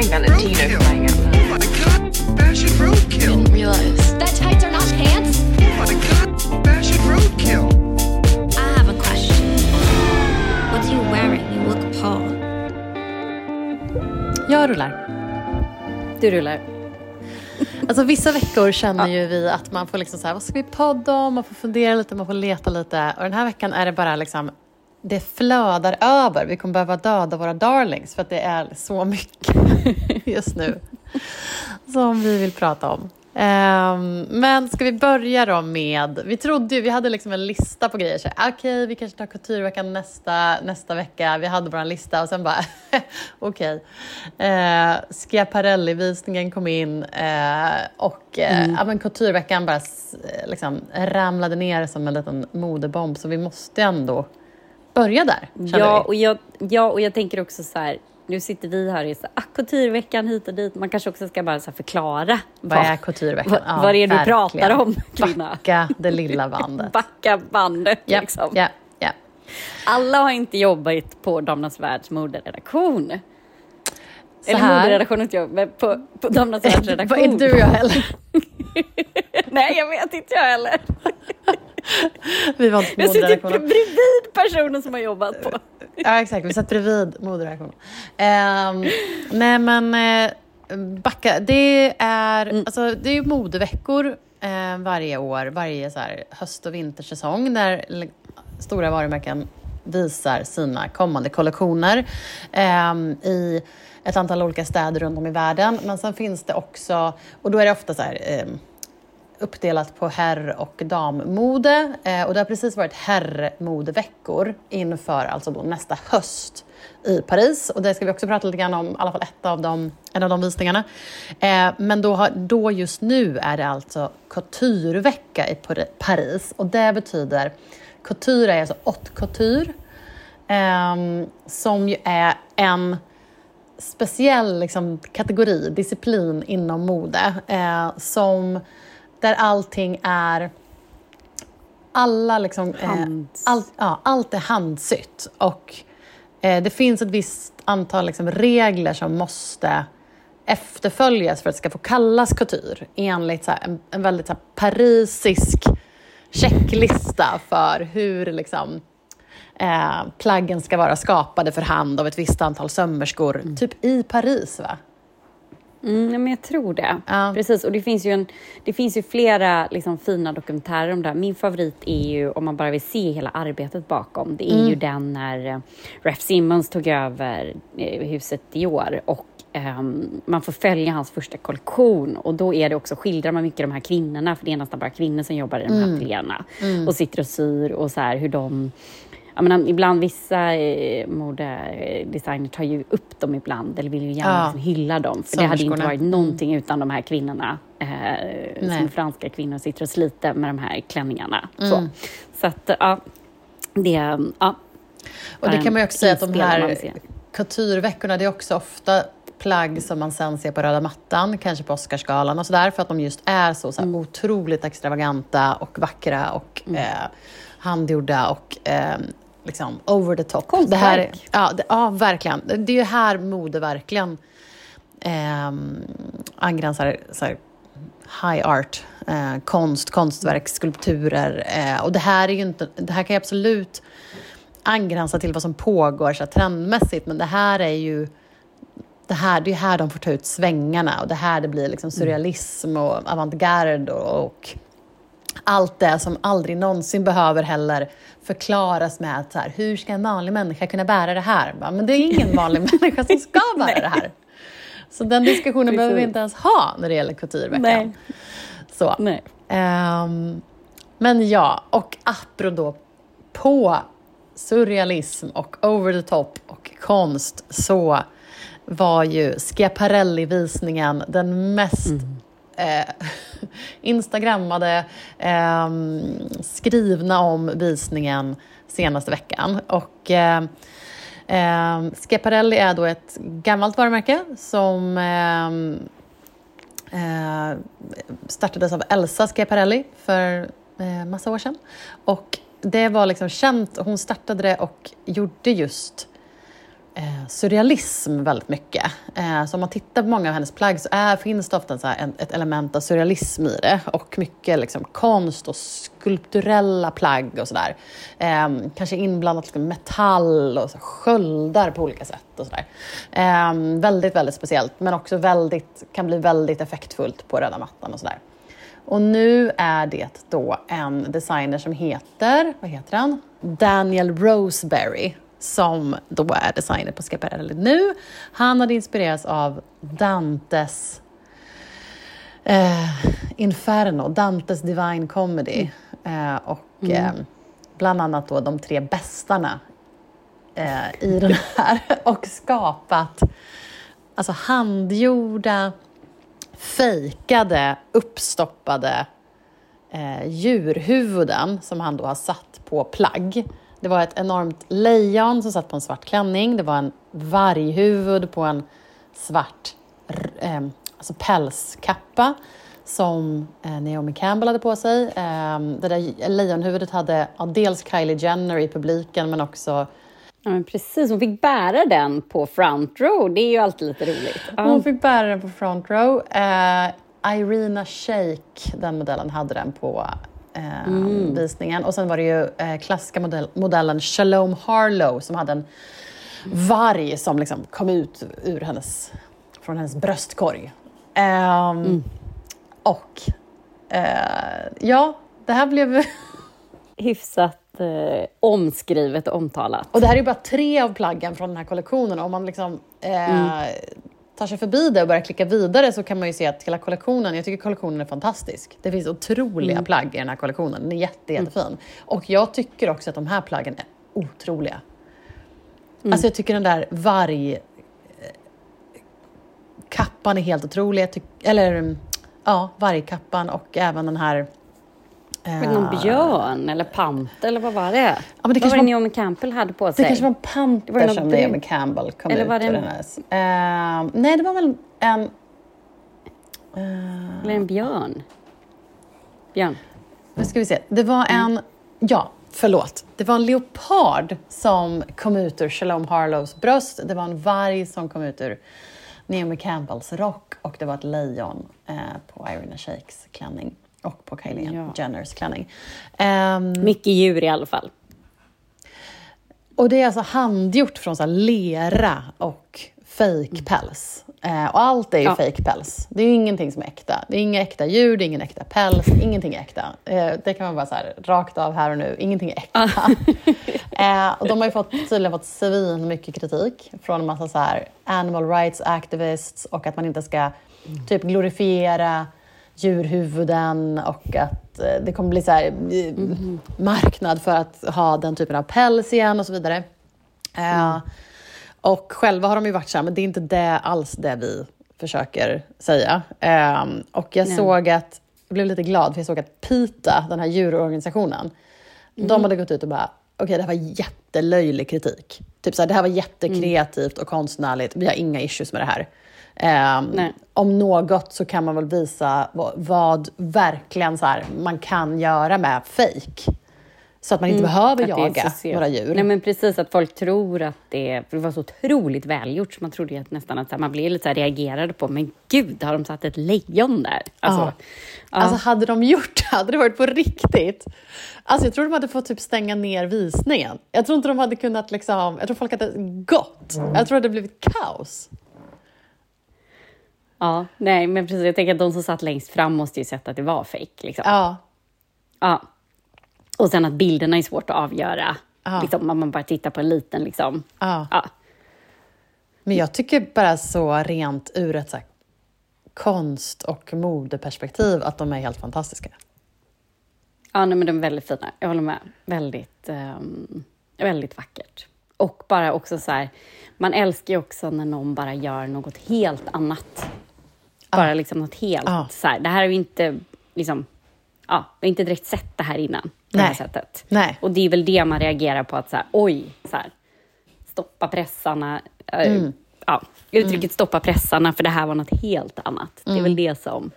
wearing Valentino flying out loud. Oh my god, fashion roadkill. Didn't realize. That tights are not pants? Oh my god, fashion roadkill. I have a question. What are you wearing? You look appalled. Jag rullar. Du rullar. Alltså vissa veckor känner ju vi att man får liksom så här, vad ska vi podda om? Man får fundera lite, man får leta lite. Och den här veckan är det bara liksom, det flödar över. Vi kommer behöva döda våra darlings för att det är så mycket just nu som vi vill prata om. Ehm, men ska vi börja då med, vi trodde ju, vi hade liksom en lista på grejer. Okej, vi kanske tar kulturveckan nästa, nästa vecka. Vi hade vår lista och sen bara, okej. Okay. Schiaparelli-visningen kom in eh, och eh, ja, men kulturveckan bara liksom, ramlade ner som en liten modebomb. Så vi måste ändå börja där, Ja och, jag, ja, och jag tänker också så här, nu sitter vi här i så här, ah, hit och dit. Man kanske också ska bara så förklara Vad är kulturveckan? vad, Ja, vad är det du pratar om, kvinna. Backa det lilla bandet. Backa bandet Ja, liksom. ja, ja. Alla har inte jobbat på Damernas Världs moderedaktion. Eller här. moderedaktion inte jag, men på, på Damernas Världs redaktion. Vad är du och jag heller? Nej, jag vet inte jag heller. Vi var inte på Jag sitter moderedaktionen. bredvid personen som har jobbat på. Ja, exakt. Vi satt bredvid moderedaktionen. Um, nej, men eh, backa. Det är, alltså, det är modeveckor eh, varje år, varje så här, höst och vintersäsong där stora varumärken visar sina kommande kollektioner ehm, i ett antal olika städer runt om i världen. Men sen finns det också, och då är det ofta så här, ehm, uppdelat på herr och dammode. Eh, och det har precis varit herrmodeveckor inför alltså då nästa höst i Paris. Och det ska vi också prata lite grann om, i alla fall ett av de, en av de visningarna. Eh, men då, har, då just nu är det alltså couturevecka i Paris. Och det betyder, couture är alltså haute ehm, couture. som ju är en speciell liksom, kategori, disciplin inom mode. Eh, som, där allting är... Alla liksom... Eh, allt, ja, allt är handsytt. Och eh, det finns ett visst antal liksom, regler som måste efterföljas för att det ska få kallas couture enligt så här, en, en väldigt så här, parisisk checklista för hur liksom, eh, plaggen ska vara skapade för hand av ett visst antal sömmerskor, typ i Paris va? Mm, men jag tror det. Ja. Precis, och det finns ju, en, det finns ju flera liksom, fina dokumentärer om det här. Min favorit är ju, om man bara vill se hela arbetet bakom, det är Mm. ju den när eh, Raf Simmons tog över eh, huset i år och ehm, man får följa hans första kollektion och då är det också, skildrar man mycket de här kvinnorna, för det är nästan bara kvinnor som jobbar i de här Mm. ateljéerna och sitter och syr och så här hur de jag menar, ibland vissa eh, modedesigner tar ju upp dem ibland eller vill ju gärna Ja. liksom hylla dem. För det hade inte varit någonting utan de här kvinnorna eh, som franska kvinnor sitter och sliter med de här klänningarna. Mm. Så, så att ja, det, ja. Och det är kan man ju också säga att de här coutureveckorna, det är också ofta plagg som man sen ser på röda mattan, kanske på Oscarsgalan och sådär, för att de just är så, så här, otroligt extravaganta och vackra och eh, handgjorda och eh, liksom over the top. Det här, är- Konstverk. ja, det, ja, verkligen. Det är ju här mode verkligen eh, angränsar så här, high art, eh, konst, konstverk, skulpturer. Eh, och det här, är ju inte, det här kan ju absolut angränsa till vad som pågår så här, trendmässigt, men det här är ju det, här, det är här de får ta ut svängarna och det här det blir liksom surrealism och avantgarde och, och allt det som aldrig någonsin behöver heller förklaras med att så här, hur ska en vanlig människa kunna bära det här? Men det är ingen vanlig människa som ska bära det här. Så den diskussionen behöver vi Precis. inte ens ha när det gäller coutureveckan. Nej. Så. Nej. Ehm, men ja, och apropå på surrealism och over the top och konst så var ju Schiaparelli-visningen den mest eh, instagrammade, eh, skrivna om visningen senaste veckan. Och eh, eh, Schiaparelli är då ett gammalt varumärke som ehm, eh, startades av Elsa Schiaparelli för eh, massa år sedan. Och det var liksom känt, hon startade det och gjorde just Eh, surrealism väldigt mycket. Eh, så om man tittar på många av hennes plagg så är, finns det ofta så här, ett element av surrealism i det och mycket liksom, konst och skulpturella plagg och sådär. Ehm, kanske inblandat liksom, metall och så, sköldar på olika sätt och sådär. Ehm, väldigt, väldigt speciellt men också väldigt, kan bli väldigt effektfullt på röda mattan och sådär. Och nu är det då en designer som heter, vad heter han? Daniel Roseberry som då är designer på Schiaparelli nu. Han hade inspirerats av Dantes eh, Inferno, Dantes Divine Comedy eh, och eh, bland annat då de tre bästarna eh, i den här och skapat alltså handgjorda fejkade, uppstoppade eh, djurhuvuden som han då har satt på plagg. Det var ett enormt lejon som satt på en svart klänning. Det var en varghuvud på en svart eh, alltså pälskappa som eh, Naomi Campbell hade på sig. Eh, det där lejonhuvudet hade ja, dels Kylie Jenner i publiken men också Ja, men precis. Hon fick bära den på front row. Det är ju alltid lite roligt. Ja. Hon fick bära den på front row. Eh, Irina Shayk, den modellen, hade den på eh, visningen. Och sen var det ju eh, klassiska modell, modellen Shalom Harlow som hade en varg som liksom kom ut ur hennes, från hennes bröstkorg. Ehm, Och eh, ja, det här blev... Hyfsat eh, omskrivet och omtalat. Och det här är ju bara tre av plaggen från den här kollektionen. Om man liksom eh, tar sig förbi det och börjar klicka vidare så kan man ju se att hela kollektionen, jag tycker kollektionen är fantastisk. Det finns otroliga plagg i den här kollektionen. Den är jätte, jättefin. Och jag tycker också att de här plaggen är otroliga. Alltså jag tycker den där varg... eh, Kappan är helt otrolig. Eller mm, ja, vargkappan och även den här... Var det någon björn eller panter eller vad var det? Ja, men vad det kanske var det Naomi Campbell hade på sig? Det kanske var en var panter som Naomi Campbell kom Eller ut var det en-. Eh, nej, det var väl en... eh, Eller en björn? Björn? nu ska vi se. Det var en... Ja, förlåt. Det var en leopard som kom ut ur Shalom Harlows bröst. Det var en varg som kom ut ur Naomi Campbells rock och det var ett lejon eh, på Irina Shayks klänning och på Kylie Ja. Jenners klänning. Ehm, Mycket djur i alla fall. Och det är alltså handgjort från så lera och fake päls. Eh, och allt är ju Ja. fake päls. Det är ju ingenting som är äkta. Det är inga äkta djur, det är ingen äkta päls, ingenting är äkta. Eh, det kan man bara så här, rakt av här och nu, ingenting är äkta. eh, och de har ju fått, tydligen fått svin mycket kritik från en massa så här animal rights activists och att man inte ska typ glorifiera djurhuvuden och att eh, det kommer bli så här, eh, marknad för att ha den typen av päls igen och så vidare. Eh, och själva har de ju varit så här, men det är inte det alls det vi försöker säga. Eh, och jag Nej. såg att, jag blev lite glad för jag såg att PITA, den här djurorganisationen, de hade gått ut och bara, okej det här var jättelöjlig kritik. Typ så här, det här var jättekreativt och konstnärligt, vi har inga issues med det här. Nej. om något så kan man väl visa vad, vad verkligen så här, man kan göra med fake. Så att man inte behöver Mm. Är jaga några djur. Nej men precis, att folk tror att det, för det var så otroligt välgjort så man trodde ju att nästan att man blev lite så här reagerade på, men gud, har de satt ett lejon där? Alltså, Ja. ja. Alltså hade de gjort det, hade det varit på riktigt. Alltså jag tror de hade fått typ stänga ner visningen. Jag tror inte de hade kunnat liksom, jag tror folk hade gått. Jag tror det hade blivit kaos. ja, nej men precis, jag tänker att de som satt längst fram måste ju sett att det var fejk. Liksom. Ja, Ja. Och sen att bilderna är svårt att avgöra. Ja. Liksom, om man bara tittar på en liten liksom. ja. Ja. Men jag tycker bara så rent ur ett så här konst och modeperspektiv att de är helt fantastiska. Ja, nej, men de är väldigt fina. Jag håller med. Väldigt, ehm, väldigt vackert. Och bara också så här, man älskar ju också när någon bara gör något helt annat. Bara liksom något helt Ja. så här. Det här har vi inte, liksom, ja, vi har inte direkt sett det här innan. På det här Nej. sättet. Nej. Och det är väl det man reagerar på, att så här, oj, så här, stoppa pressarna. eh, Mm. Ja, uttrycket stoppa pressarna, för det här var något helt annat. Det är Mm. väl det som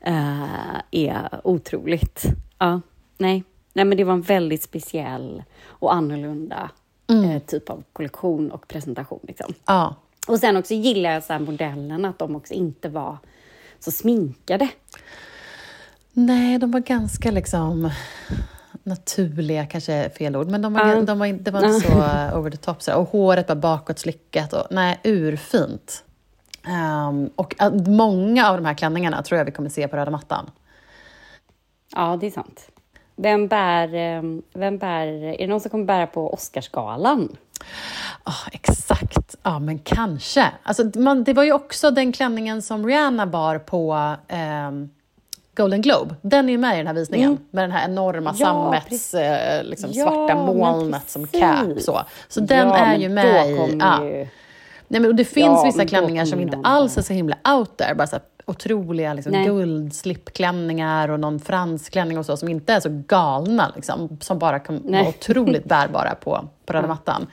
eh, är otroligt. Ja, nej. nej, men det var en väldigt speciell och annorlunda eh, typ av kollektion och presentation. Liksom. Ja. Och sen också gillar jag så här modellerna, att de också inte var så sminkade. Nej, de var ganska liksom naturliga, kanske är fel ord, men de var, Ja. de var, det var inte så uh, over the top. Så. Och håret var bakåt slickat. Och, nej, urfint. Ehm, och många av de här klänningarna tror jag vi kommer se på röda mattan. Ja, det är sant. Vem bär, eh, vem bär, är det någon som kommer bära på Oscarsgalan? Ja, exakt. Ja, men kanske. Alltså, man, det var ju också den klänningen som Rihanna bar på ehm, Golden Globe. Den är ju med i den här visningen, med den här enorma Mm. Ja, sammets, eh, liksom Ja, svarta molnet som cap. Så, så den Ja, är ju med i... Ja. ju- Nej, men, och det finns vissa klänningar som inte alls är så himla out there. Bara så här otroliga liksom, Nej. guldslipklänningar och någon fransklänning och så som inte är så galna. Liksom, som bara kan Nej. vara otroligt bärbara på, på röda mattan.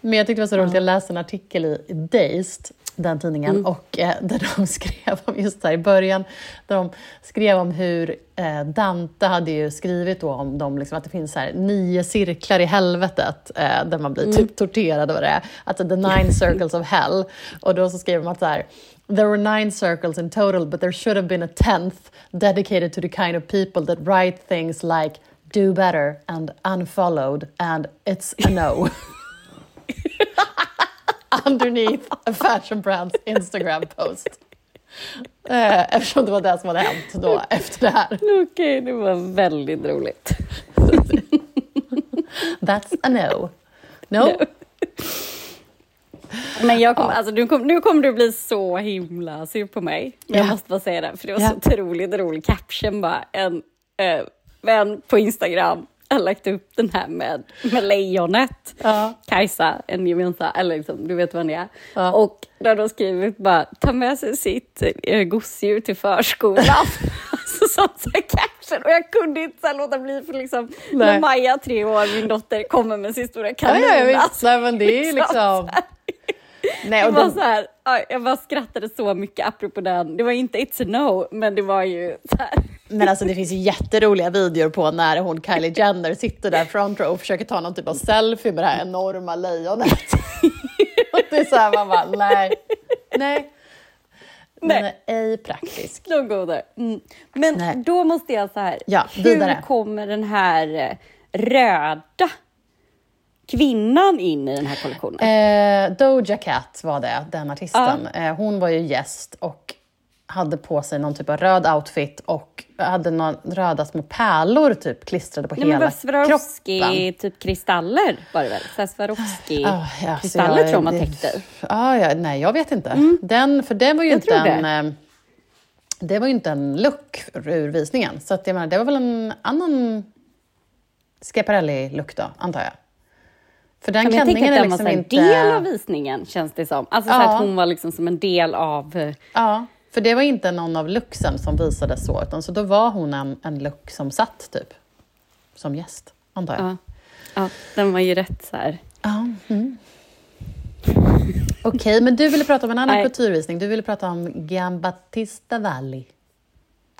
Men jag tyckte det var så roligt, jag läste en artikel i i Dazed, den tidningen, Mm. och eh, där de skrev om, just här i början, där de skrev om hur eh, Dante hade ju skrivit om dem, liksom, att det finns här, nio cirklar i helvetet eh, där man blir Mm. typ torterad och det är. Alltså the nine circles of hell. Och då så skrev de att så här, There were nine circles in total, but there should have been a tenth dedicated to the kind of people that write things like do better and unfollowed and it's a no. Underneath a fashion brand's Instagram post. Eh, eftersom det var det som hade hänt då efter det här. Okej, det var väldigt roligt. That's a no. No? Men jag kom, alltså, nu, kom, nu kommer du bli så himla sur på mig. Men jag Ja. måste bara säga det, för det var Ja. så otroligt rolig caption bara. En eh, vän på Instagram har lagt upp den här med, med lejonet. Ja. Kajsa, en gemensam, eller liksom, du vet vem det är. Ja. Och där de skrivit bara, ta med sig sitt eh, gosedjur till förskolan. alltså sån så caption. Och jag kunde inte så låta bli för liksom, när. Maja, tre år, min dotter, kommer med sin stora kanin. ja, ja, alltså. Nej, men det är ju liksom... Nej, Det och var de, så här, ja, jag bara skrattade så mycket apropå den. Det var inte It's a no, men det var ju så här. Men alltså det finns ju jätteroliga videor på när hon Kylie Jenner sitter där front row och försöker ta någon typ av selfie med det här enorma lejonet. och det är så här, man bara, nej. Nej. Nej. Men ej praktisk. De går där. Mm. Men Nej. då måste jag så här, Ja, hur kommer den här eh, röda kvinnan in i den här kollektionen? Eh, Doja Cat var det, den artisten. Eh, hon var ju gäst och hade på sig någon typ av röd outfit och hade några röda små pärlor typ klistrade på Nej, hela Swarovski, kroppen. typ kristaller var det väl? Så här Swarovski Ah, ja, kristaller jag- tror man täckte. Ah, ja, nej, jag vet inte. Den, för det var ju Jag inte tror det. en... eh, Det var ju inte en look ur visningen. Så att jag menar, det var väl en annan Schiaparelli-look då, antar jag. För den Ja, men jag tänker klänningen att är den liksom var så inte... här del av visningen, känns det som. Alltså så Ja. att hon var liksom som en del av... eh, Ja, för det var inte någon av looksen som visades så, utan så då var hon en, en look som satt typ som gäst, antar jag. Ja, ja den var ju rätt så här... Ja. Mm. Okej, men du ville prata om en annan kulturvisning. Du ville prata om Giambattista Valli.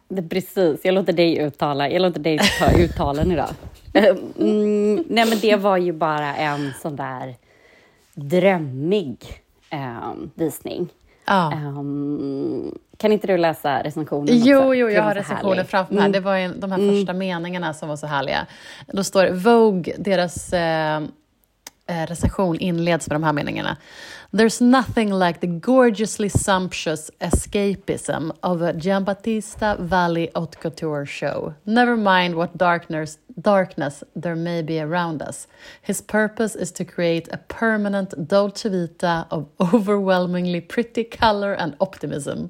Det, precis, jag låter dig uttala. Jag låter dig ta uttalen idag. Mm, nej, men det var ju bara en sån där drömmig eh, visning. Ja. Ehm, kan inte du läsa recensionen? Jo, också? jo, jag har recensionen framför mig. Mm. Det var ju de här första meningarna som var så härliga. Då står Vogue, deras eh, eh, recension inleds med de här meningarna. There's nothing like the gorgeously sumptuous escapism of a Giambattista Valley haute couture show. Never mind what darkness, darkness there may be around us. His purpose is to create a permanent Dolce Vita of overwhelmingly pretty color and optimism.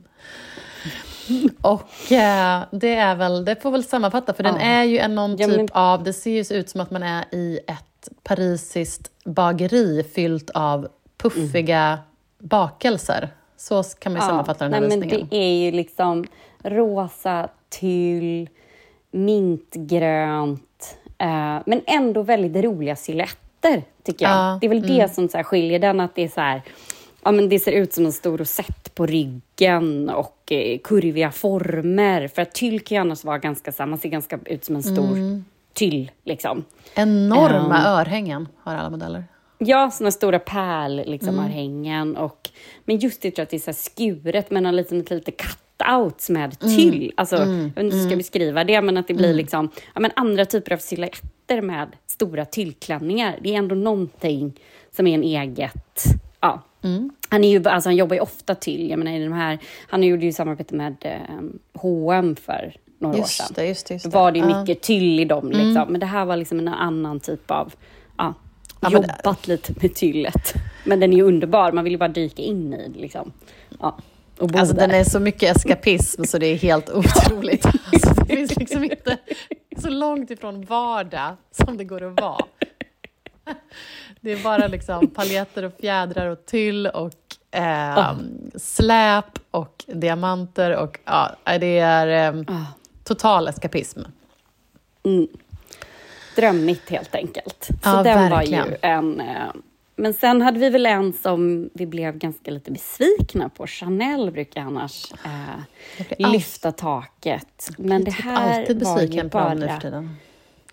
Och eh, det är väl, det får väl sammanfatta, för den Ja. är ju en någon Ja, typ men- av, det ser ju ut som att man är i ett parisiskt bageri fyllt av puffiga bakelser. Så kan man ju sammanfatta den här nej, men visningen. Det är ju liksom rosa, tyll, mintgrönt, eh, men ändå väldigt roliga silhuetter, tycker jag. Ja, Det är väl mm. det som så skiljer den, att det är så här, ja men det ser ut som en stor rosett på ryggen och eh, kurviga former. För att tyll kan ju annars vara ganska så här, man ser ganska ut som en stor Mm. Tyll liksom. Enorma Ehm. örhängen har alla modeller. Ja, såna stora pärl, liksom. Och, men just det, tror att det är så skuret med någon liten, lite cutouts med tyll. Alltså, Jag vet inte hur jag ska beskriva det, men att det blir liksom, ja, men andra typer av silhuetter med stora tyllklänningar. Det är ändå någonting som är en eget... Ja. Han, är ju, alltså, han jobbar ju ofta till. Jag menar, i de här, han gjorde ju samarbete med eh, H&M för några år Just sedan. det, just det. Just det. var det. Mm. mycket tyll i dem. Liksom. Men det här var liksom en annan typ av... Ja, Ja, jobbat lite med tyllet. Men den är ju underbar. Man vill ju bara dyka in i det, liksom. Ja, Alltså där. den är så mycket eskapism så det är helt otroligt. Alltså, det finns liksom inte så långt ifrån vardag som det går att vara. Det är bara liksom paljetter och fjädrar och tyll och eh, släp och diamanter och ja, det är eh, Ah. Total eskapism. Drömmigt helt enkelt. Så Ja, den verkligen. var ju en... Eh, men sen hade vi väl en som vi blev ganska lite besvikna på. Chanel brukar annars eh, lyfta taket. Men det typ här alltid var ju besviken på nu bara... för tiden.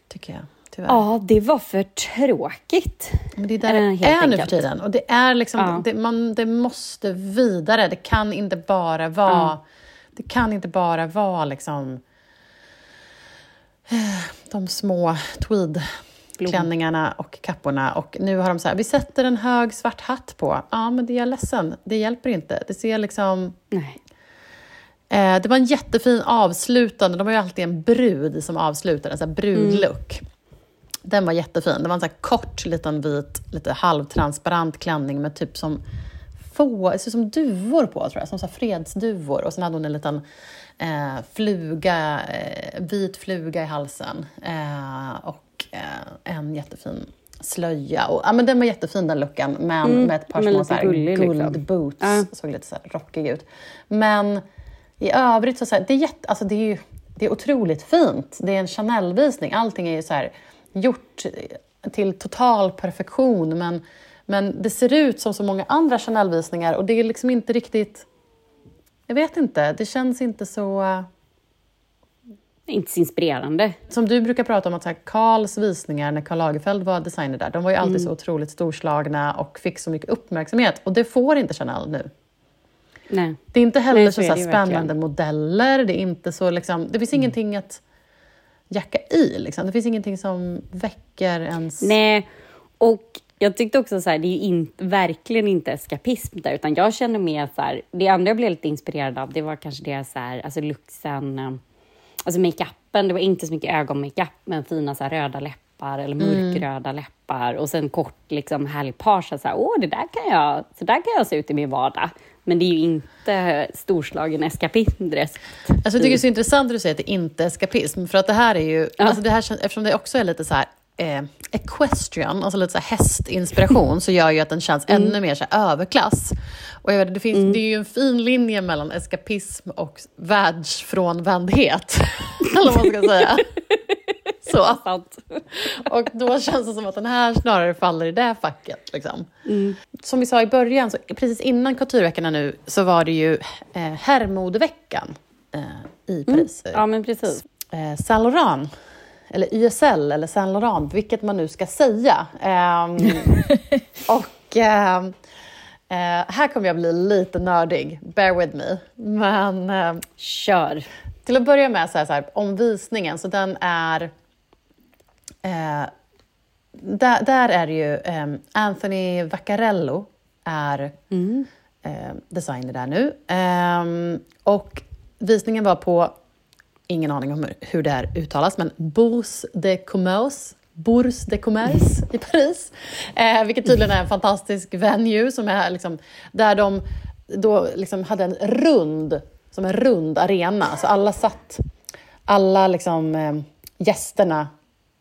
Tycker jag, tyvärr. Ja, det var för tråkigt. Men det är där Eh, det är nu för enkelt. tiden. Och det, är liksom, Ja. det, man, det måste vidare. Det kan inte bara vara... Ja. Det kan inte bara vara liksom... De små tweedklänningarna och kapporna. Och nu har de så här, vi sätter en hög svart hatt på. Ja, men det är jag ledsen. Det hjälper inte. Det ser liksom... Nej. Eh, det var en jättefin avslutande, de har ju alltid en brud som avslutar, en sån brudlook. Den var jättefin. Det var en sån kort, liten vit, lite halvtransparent klänning med typ som få, det ser ut som duvor på, tror jag. Som så fredsduvor. Och sen hade hon en liten eh, fluga, eh, vit fluga i halsen. Eh, och eh, en jättefin slöja. Och, ja, men den var jättefin den looken, men med ett par små så här, gullig, liksom. guldboots. Ja. Såg lite så här rockig ut. Men i övrigt så, så här, det är jätte, alltså det är ju det är otroligt fint. Det är en Chanel-visning. Allting är ju så här gjort till total perfektion. Men, men det ser ut som så många andra Chanel-visningar och det är liksom inte riktigt... Jag vet inte, det känns inte så... Inte så inspirerande. Som du brukar prata om att så här, Karls visningar när Karl Lagerfeld var designer där, de var ju alltid så otroligt storslagna och fick så mycket uppmärksamhet. Och det får inte Chanel nu. Nej. Det är inte heller Nej, så, så så spännande verkligen. modeller. Det, är inte så, liksom, det finns ingenting att jacka i. Liksom. Det finns ingenting som väcker ens... Nej, och jag tyckte också så här, det är ju inte, verkligen inte eskapism där, utan jag känner mer så här, det andra jag blev lite inspirerad av, det var kanske deras så här, alltså luxen, eh, alltså makeupen, det var inte så mycket ögonmakeup, men fina så här, röda läppar eller mörkröda läppar och sen kort liksom härlig page, så här, åh, det där kan jag, så där kan jag se ut i min vardag. Men det är ju inte storslagen eskapism direkt. Alltså, jag tycker det är så intressant att du säger att det inte är eskapism. För att det här är ju, alltså det här, eftersom det också är lite så här eh, equestrian, alltså lite så här hästinspiration, så gör ju att den känns ännu mer så överklass. Och jag vet, det, finns, det är ju en fin linje mellan eskapism och världsfrånvändhet. Eller vad man ska säga. Så. Sant. Och då känns det som att den här snarare faller i det facket. Liksom. Som vi sa i början, så precis innan Coutureveckorna nu, så var det ju eh, herrmodeveckan eh, i Paris. Ja, men precis. Eh, Saint Laurent, eller YSL, eller Saint Laurent, vilket man nu ska säga. Ehm, och ehm, eh, här kommer jag bli lite nördig, bear with me. Men eh, Kör. till att börja med, så här, så här, om visningen, så den är... Eh, där, där är det ju eh, Anthony Vaccarello är eh, designer där nu. Eh, och visningen var på, ingen aning om hur, det här uttalas, men Bourse de Commerce Bourse de Commerce i Paris. Eh, vilket tydligen är en fantastisk venue som är liksom, där de då liksom hade en rund, som en rund arena. Så alla satt, alla liksom, eh, gästerna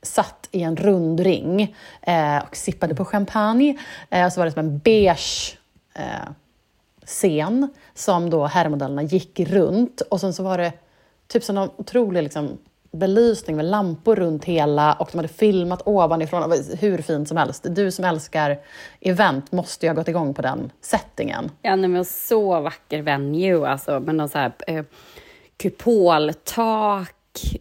satt i en rund ring eh, och sippade på champagne. Eh, och så var det som en beige eh, scen som då herrmodellerna gick runt. Och sen så var det typ som någon otrolig liksom, belysning med lampor runt hela och de hade filmat ovanifrån. Hur fint som helst. Du som älskar event måste ju ha gått igång på den settingen. Ja, nej, men så vacker venue, alltså, med någon så här eh, kupoltak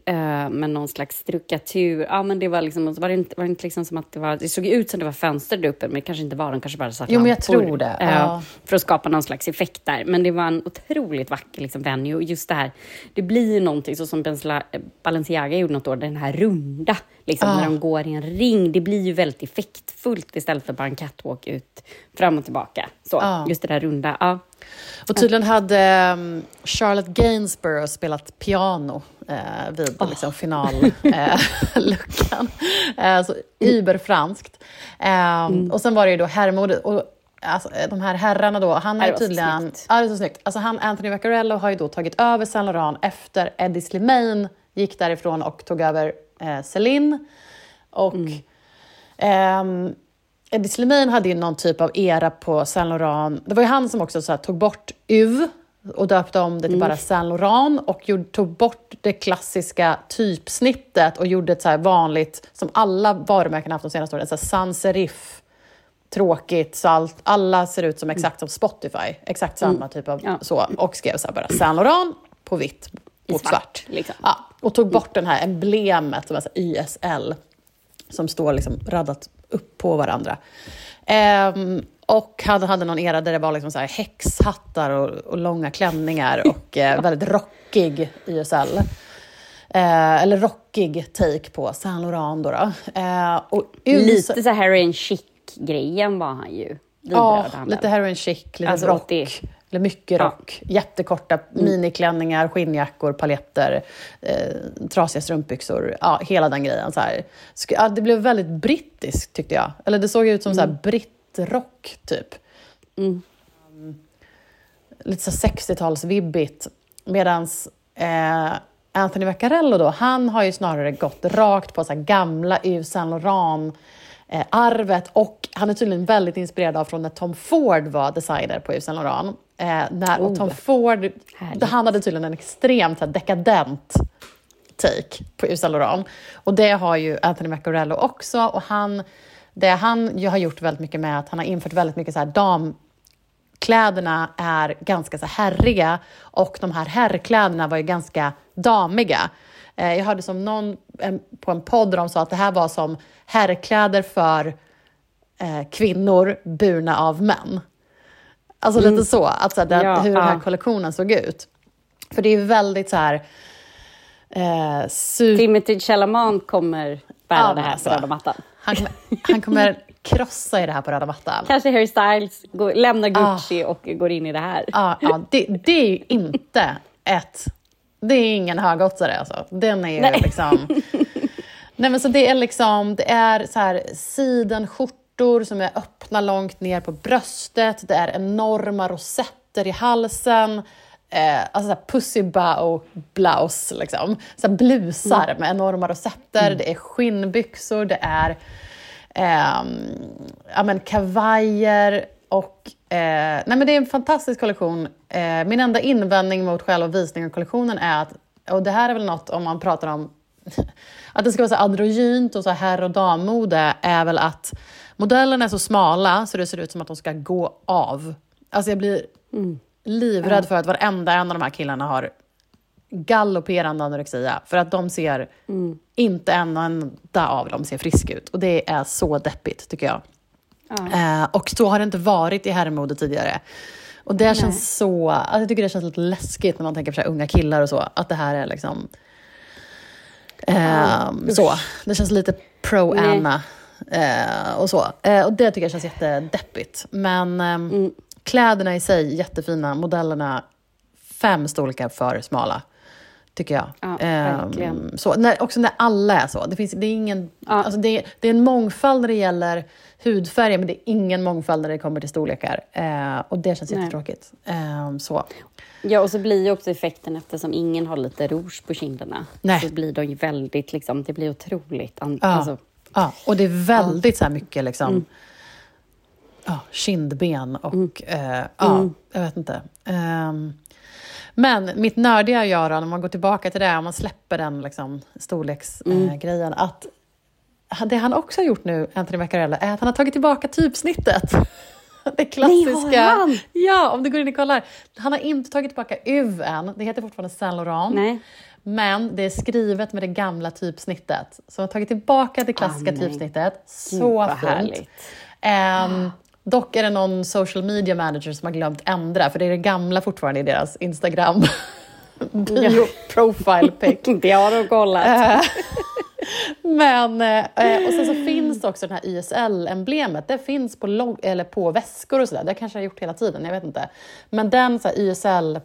eh, med någon slags struktur. Ja, men det var liksom, var det inte, var det inte liksom som att det var, det såg ut som det var fönster där uppe, men det kanske inte var, de kanske bara satt Jo, men jag tror det, eh, ja. För att skapa någon slags effekt där. Men det var en otroligt vacker liksom, venue. Och just det här, det blir ju någonting så som Bensla- Balenciaga gjorde något år, den här runda, liksom, Ja. när de går i en ring. Det blir ju väldigt effektfullt istället för bara en catwalk ut, fram och tillbaka. Så, Ja. just det där runda. Ja. Och tydligen hade um, Charlotte Gainsborough spelat piano eh, vid liksom, finalluckan. Eh, så überfranskt. Eh, Och sen var det ju då herrmodet. Och, alltså, eh, de här herrarna då, han är var tydligen... Ja, det är så snyggt. Alltså, han, Anthony Vaccarello har ju då tagit över Saint Laurent efter Eddie Slimane gick därifrån och tog över eh, Celine. Och ehm, Eddie Slimane hade ju någon typ av era på Saint Laurent. Det var ju han som också så här, tog bort UV och döpte om det till bara Saint Laurent och gjorde, tog bort det klassiska typsnittet och gjorde ett så här vanligt, som alla varumärken haft de senaste åren, så sans serif tråkigt, så allt, alla ser ut som exakt som Spotify. Exakt samma typ av Ja. så. Och skrev så bara Saint Laurent på vitt I mot svart, svart. liksom. Ja, och tog bort den här emblemet som är YSL som står liksom raddat upp på varandra. Ehm, och han hade någon era där det var liksom så här häxhattar och, och långa klänningar och eh, väldigt rockig YSL. Eh, eller rockig take på Saint Laurent. Då, då. Eh, och US Lite så här heroin chic-grejen var han ju. Ja, lite heroin chic, lite Alltså, rock. 80. Eller mycket Ja. rock. Jättekorta miniklänningar, skinnjackor, paljetter, eh, trasiga strumpbyxor. Ja, hela den grejen. Så här. Ja, det blev väldigt brittiskt tyckte jag. Eller det såg ut som så här brittrock, typ. Mm. Um, lite så här 60-talsvibbigt. Medan eh, Anthony Vaccarello då, han har ju snarare gått rakt på så gamla Yves Saint Laurent eh, arvet och han är tydligen väldigt inspirerad av från när Tom Ford var designer på Yves Saint Laurent. Eh, när, Oh. Tom Ford, Härligt. han hade tydligen en extremt så här, dekadent take på Yves Saint Laurent. Och det har ju Anthony Vaccarello också. Och han, det han ju har gjort väldigt mycket med att han har infört väldigt mycket så här dam kläderna är ganska så herriga och de här herrkläderna var ju ganska damiga. Eh, jag hörde som någon en, på en podd där de sa att det här var som herrkläder för eh, kvinnor burna av män. Alltså lite så, att, så här, den, Ja, hur den här ja. kollektionen såg ut. För det är ju väldigt så här... Eh, super Timothy Chalamet kommer bära Ja, det här alltså. på röda mattan. han, kommer, han kommer krossa i det här på röda mattan. Kanske Harry Styles går, lämnar Gucci och går in i det här. Ja, ja det, det är ju inte ett... Det är ingen högoddsare alltså. Den är ju Nej. liksom... Nej men så det är liksom, det är så här sidenskjortor som är öppna långt ner på bröstet. Det är enorma rosetter i halsen. Eh, alltså så här pussy bow blouse liksom. Så blusar med enorma rosetter. Det är skinnbyxor, det är ehm, ja, men kavajer och... Eh, nej men det är en fantastisk kollektion. Eh, min enda invändning mot själva visningen av kollektionen är att, och det här är väl något om man pratar om att det ska vara så androgynt och så herr och dammode, är väl att modellerna är så smala så det ser ut som att de ska gå av. Alltså jag blir livrädd för att varenda en av de här killarna har galopperande anorexia. För att de ser, inte en enda av dem ser frisk ut. Och det är så deppigt tycker jag. Eh, och så har det inte varit i herrmode tidigare. Och det känns så, alltså jag tycker det känns lite läskigt när man tänker på unga killar och så, att det här är liksom ehm, så. Det känns lite pro-Anna eh, och så. Eh, och det tycker jag känns jättedeppigt. Men ehm, kläderna i sig, jättefina. Modellerna, fem storlekar för smala. Tycker jag. Ja, Ehm, verkligen. så, när, också när alla är så. Det, finns, det, är ingen, Ja. alltså det, det är en mångfald när det gäller hudfärger, men det är ingen mångfald när det kommer till storlekar. Eh, och det känns Nej. jättetråkigt. Ehm, så. Ja, och så blir ju också effekten eftersom ingen har lite rouge på kinderna. Nej. Så blir de ju väldigt, liksom, det blir otroligt. An- Ja. Alltså, Ja, och det är väldigt så mycket liksom, ja, kindben och eh, ja, jag vet inte. Ehm, men mitt nördiga Göran, om man går tillbaka till det, om man släpper den liksom, storleksgrejen, eh, grejen, att det han också har gjort nu, Anthony Vaccarello, är att han har tagit tillbaka typsnittet. Det klassiska. Nej, har han? Ja, om du går in och kollar. Han har inte tagit tillbaka UV än, det heter fortfarande Saint Laurent. nej. Men det är skrivet med det gamla typsnittet. Så de har tagit tillbaka det klassiska Ah, nej. typsnittet. Så Gud, fint. härligt. Ehm, dock är det någon social media manager som har glömt ändra, för det är det gamla fortfarande i deras Instagram. Bio profile pic. Det har de kollat. Men, eh, och sen så finns det också den här YSL-emblemet. Det finns på, log- eller på väskor och sådär. Det kanske jag har gjort hela tiden, jag vet inte. Men den så här, YSL,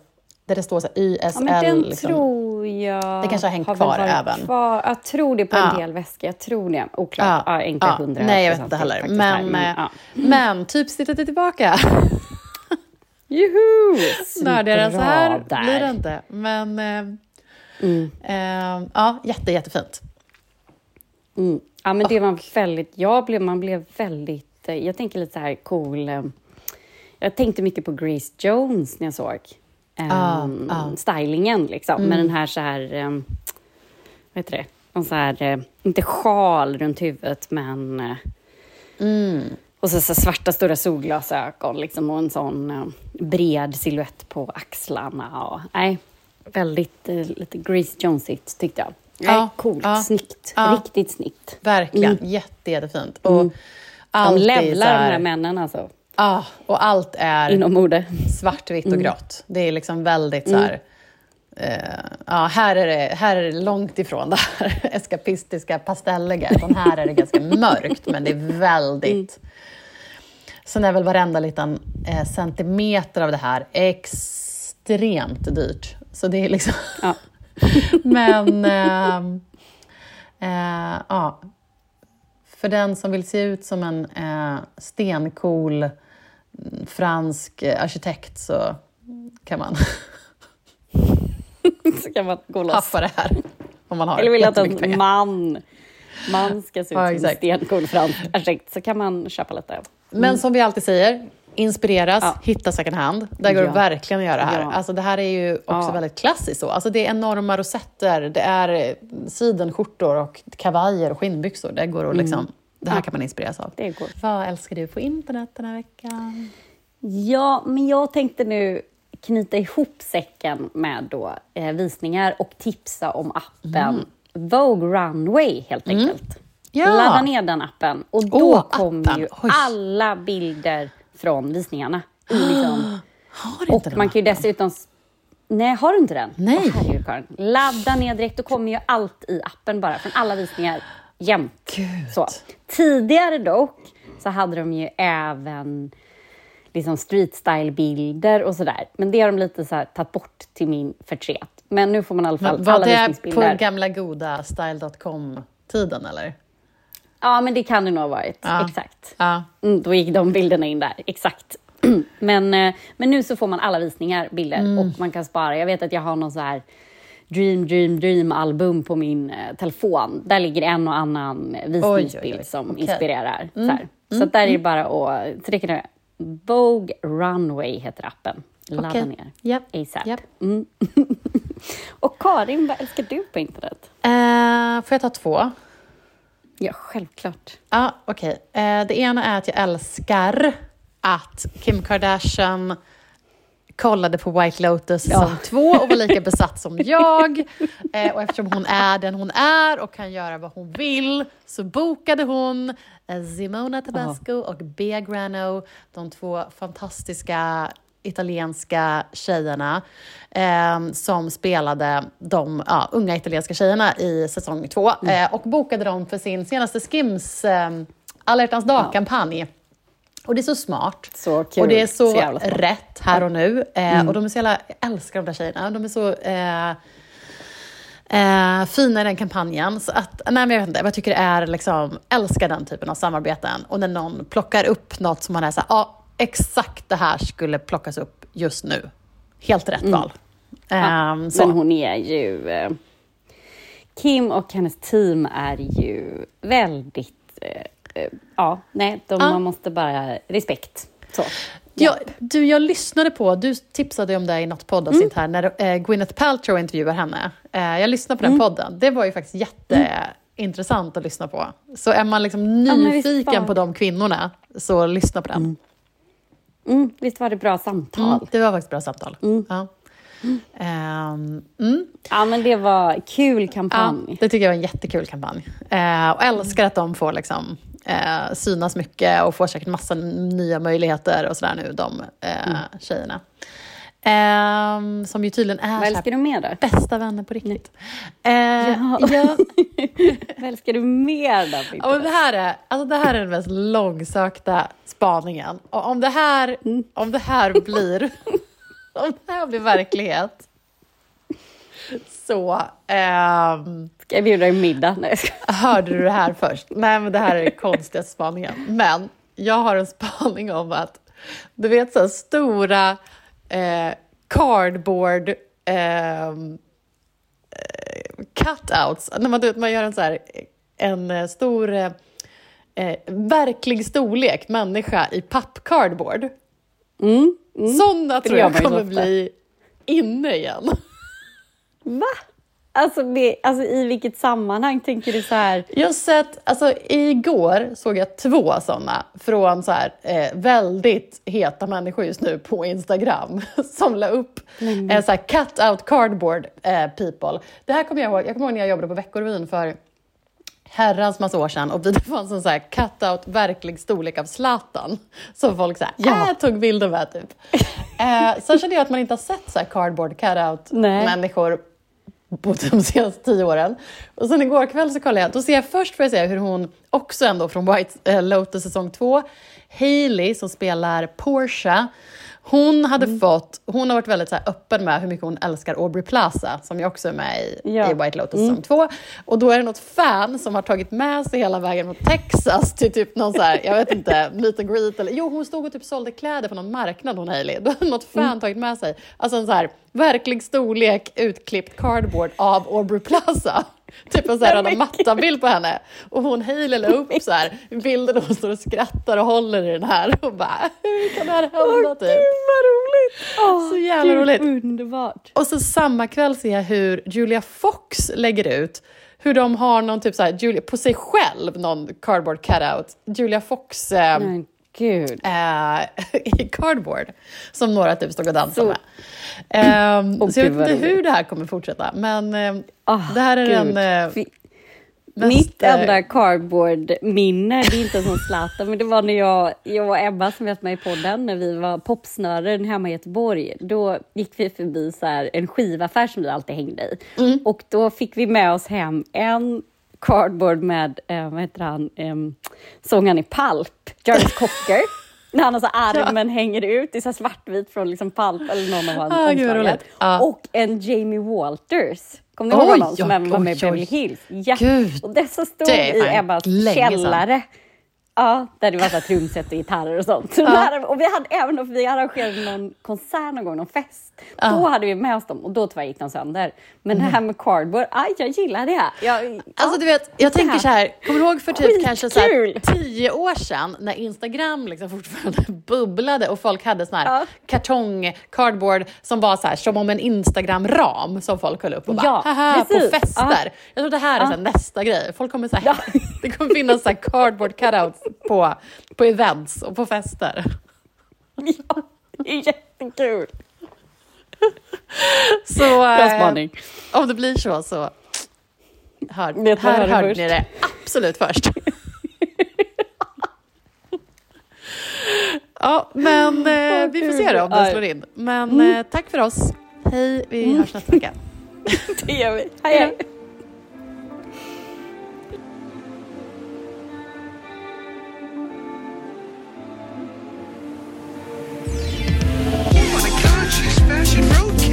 där det står så YSL. Ja, men den liksom. tror jag Det kanske har hängt väl kvar även. Kvar. Jag tror det på en Ja. del väskor. Jag tror det. Oklart. Ja, inte ja. hundra Nej, jag vet inte heller. Men, eh, ja. men typsnittet är tillbaka. Juhu! Nördigare än så här Bra blir det där. inte. Men Mm. eh, eh, ja, jätte, jättefint. Mm. Ja, men det var väldigt... Jag blev, man blev väldigt... eh, Jag tänker lite så här cool... eh, Jag tänkte mycket på Grace Jones när jag såg um, Ah, ah. stylingen, liksom. Med den här så här... Um, vad heter det? En så här, eh, inte sjal runt huvudet, men... eh, Och så, så svarta stora solglasögon liksom, och en sån eh, bred silhuett på axlarna. Och, nej, väldigt eh, lite Grace Jonesigt tyckte jag. Nej, Ja, coolt, ja, snyggt, ja. riktigt snyggt. Verkligen, jätte, jättefint. Och Mm. De levlar de här männen alltså, Ja, och allt är inom mode. svartvitt Mm. och grått. Det är liksom väldigt så här... eh, ja, här är, det, här är det långt ifrån det här eskapistiska pastelliga. Utan här är det ganska mörkt, men det är väldigt... Mm. Sen är väl varenda liten eh, centimeter av det här extremt dyrt. Så det är liksom... Ja. men... ehm, eh, ja. För den som vill se ut som en eh, stencool mm, fransk eh, arkitekt så kan man Så kan man gå loss. haffa det här. Om man har Eller vill att en pengar. man, man ska se ut Ja, som en stencool fransk arkitekt så kan man köpa lite. Men som vi alltid säger, inspireras, Ja. hitta second hand. Där går Ja. det verkligen att göra här. Ja. Alltså, det här är ju också väldigt klassiskt. Så. Alltså, det är enorma rosetter, det är eh, sidenskjortor och kavajer och skinnbyxor. Det, går att liksom, det här Ja. kan man inspireras av. Det går. Vad älskar du på internet den här veckan? Ja, men jag tänkte nu knyta ihop säcken med då, eh, visningar och tipsa om appen Vogue Runway helt enkelt. Mm. Ja. Ladda ner den appen och då Åh, kommer ju Oj. alla bilder från visningarna. I liksom, Har inte och man kan ju dessutom... Nej, har du inte den? Nej. Herregud, Karin. Ladda ner direkt, då kommer ju allt i appen bara, från alla visningar jämt. Gud. Så. Tidigare dock så hade de ju även liksom street style-bilder och sådär. Men det har de lite så här tagit bort till min förtret. Men nu får man i alla fall Var alla det på visningsbilder. gamla goda style.com-tiden eller? Ja, men det kan det nog ha varit. Ja. Exakt. Ja. Mm, då gick de bilderna in där, exakt. men, eh, men nu så får man alla visningar, bilder, Mm. och man kan spara. Jag vet att jag har någon så här Dream, Dream, Dream-album på min eh, telefon. Där ligger en och annan visningsbild som. Mm. inspirerar. Så, här. så att där är det bara att... Kan jag- Vogue Runway heter appen. Ladda Okej. ner. Japp. ASAP. Japp. Mm. och Karin, vad älskar du på internet? Eh, får jag ta två? Ja, självklart. Ja, okej. Eh, det ena är att jag älskar att Kim Kardashian kollade på White Lotus säsong två och var lika besatt som jag. Eh, och eftersom hon är den hon är och kan göra vad hon vill så bokade hon eh, Simona Tabasco och Bea Grano, de två fantastiska italienska tjejerna eh, som spelade de ja, unga italienska tjejerna i säsong två. Eh, och bokade dem för sin senaste Skims eh, alla hjärtans dag-kampanj. Och det är så smart. Så kul. Och det är så, Så rätt här och nu. Eh, Och de är så jävla, jag älskar de där tjejerna. De är så eh, eh, fina i den kampanjen. Så att, nej men jag vet inte, jag tycker det är liksom, älskar den typen av samarbeten. Och när någon plockar upp något som man är så här, ja exakt det här skulle plockas upp just nu. Helt rätt val. Ehm, så. Men hon är ju... eh, Kim och hennes team är ju väldigt... eh, Ja, nej, de, Ja. man måste bara... Respekt. Så. Ja, du, jag lyssnade på, du tipsade om det i något poddavsnitt här, när eh, Gwyneth Paltrow intervjuar henne. Eh, jag lyssnade på den podden. Det var ju faktiskt jätteintressant att lyssna på. Så är man liksom nyfiken var- på de kvinnorna, så lyssna på den. Mm, visst var det bra samtal? Mm, det var faktiskt bra samtal. Ja. Ehm, mm. Ja, men det var kul Ja, kampanj. det tycker jag var en jättekul kampanj. Eh, och älskar att de får liksom, eh, synas mycket och får säkert massa nya möjligheter och sådär nu, de eh, tjejerna. Ehm, som ju tydligen är Vad älskar du mer då? bästa vänner på riktigt. Eh, Ja. ja. Vad älskar du mer då? Peter? Men det, här är, alltså det här är den mest långsökta spaningen. Och om det här, om det här blir om det här blir verklighet så ehm, Ska jag bjuda dig middag? Nej, hörde du det här först. Nej, men det här är den konstigaste spaningen. Men jag har en spaning om att du vet så stora eh, cardboard ehm, eh, cutouts. När man, man gör en så här en eh, stor eh, eh, verklig storlek människa i pappcardboard. Mm, mm. Sådana tror jag kommer bli inne igen. Va? Alltså, det, alltså i vilket sammanhang tänker du så här? Jag sett, alltså igår såg jag två sådana från så här, eh, väldigt heta människor just nu på Instagram som la upp eh, så här cut out cardboard eh, people. Det här kommer jag ihåg, jag kommer ihåg när jag jobbade på Veckorevyn för herrans massa år sedan och det fanns en så här cut out verklig storlek av Zlatan som folk så här, Ja. äh, tog bilder med typ. Eh, sen kände jag att man inte har sett så här cardboard cut out Nej. människor på typ de senaste tio åren. Och sen igår kväll så kollade jag, då ser jag först får jag se hur hon, också ändå från White eh, Lotus säsong två, Hailey som spelar Portia, hon hade Mm. fått, hon har varit väldigt så öppen med hur mycket hon älskar Aubrey Plaza, som ju också är med i, Ja. Mm. i White Lotus säsong två. Och då är det något fan som har tagit med sig hela vägen mot Texas till typ någon så här, jag vet inte, meet and greet eller jo hon stod och typ sålde kläder på någon marknad hon Hailey. Då hade något fan Mm. tagit med sig, alltså en så här verklig storlek utklippt cardboard av Aubrey Plaza. Typ en sån här Nej, röda mattan-bild på henne. Och hon la upp så här bilder där hon står och skrattar och håller i den här och bara, hur kan det här hända typ? vad roligt! Åh, Så jävla gud, roligt. Underbart. Och så samma kväll ser jag hur Julia Fox lägger ut hur de har någon typ så här, Julia, på sig själv, någon cardboard cutout. Julia Fox eh, Men gud. eh, i cardboard som några typ stod och dansade Så- med. Ehm, Åh, så jag vet inte hur det här kommer fortsätta, men eh, Ah, det här är gud. den eh, Fi- mest, Mitt eh, enda cardboard-minne, det är inte som Zlatan, men det var när jag, jag och Ebba som varit med i podden, när vi var popsnören hemma i Göteborg. Då gick vi förbi så här, en skivaffär som vi alltid hängde i. Mm. Och då fick vi med oss hem en cardboard med, eh, vad heter han, eh, sångaren i Pulp, Jarvis Cocker. När han alltså armen hänger ut i så svartvit från liksom Pulp eller någon av hans Ah, roligt. Ja. Och en Jamie Walters. Kommer ni ihåg honom som även var med i. Beverly Hills? Ja. Gud, och dessa stod i Ebbas länge sedan. Ja, där det var så trumset och gitarrer och sånt. Så där, och vi hade även om vi arrangerade någon konsert någon gång, någon fest. Då hade vi med oss dem och då tyvärr gick de sönder. Men det här med cardboard, aj, jag gillar det. Jag, Alltså du vet, jag tänker så här, kommer du ihåg för typ kanske så här Skitkul. tio år sedan när Instagram liksom fortfarande bubblade och folk hade sån här Ja. kartong, cardboard som var så här som om en Instagram-ram som folk höll upp och bara Ja, haha på precis. fester. Ja. Jag tror det här är så här nästa grej. Folk kommer så här, det kommer finnas så här cardboard cutouts på, på events och på fester. ja, det är jättekul. Så eh, om det blir så så hör, vad här hörde ni det absolut först. ja, men eh, vi får se då om det slår in. Men eh, tack för oss. Hej, vi hörs nästa vecka. Det gör vi. Hej, hej.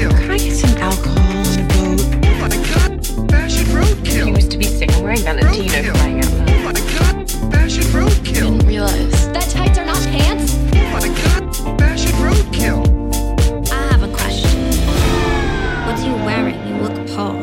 roadkill. Can I get some alcohol on the boat? Oh my god, fashion roadkill. He used to be sick. I'm wearing Valentino flying out. Oh my god, fashion roadkill. I didn't realize. That tights are not pants? Oh my god, fashion roadkill. I have a question. What are you wearing? You look poor.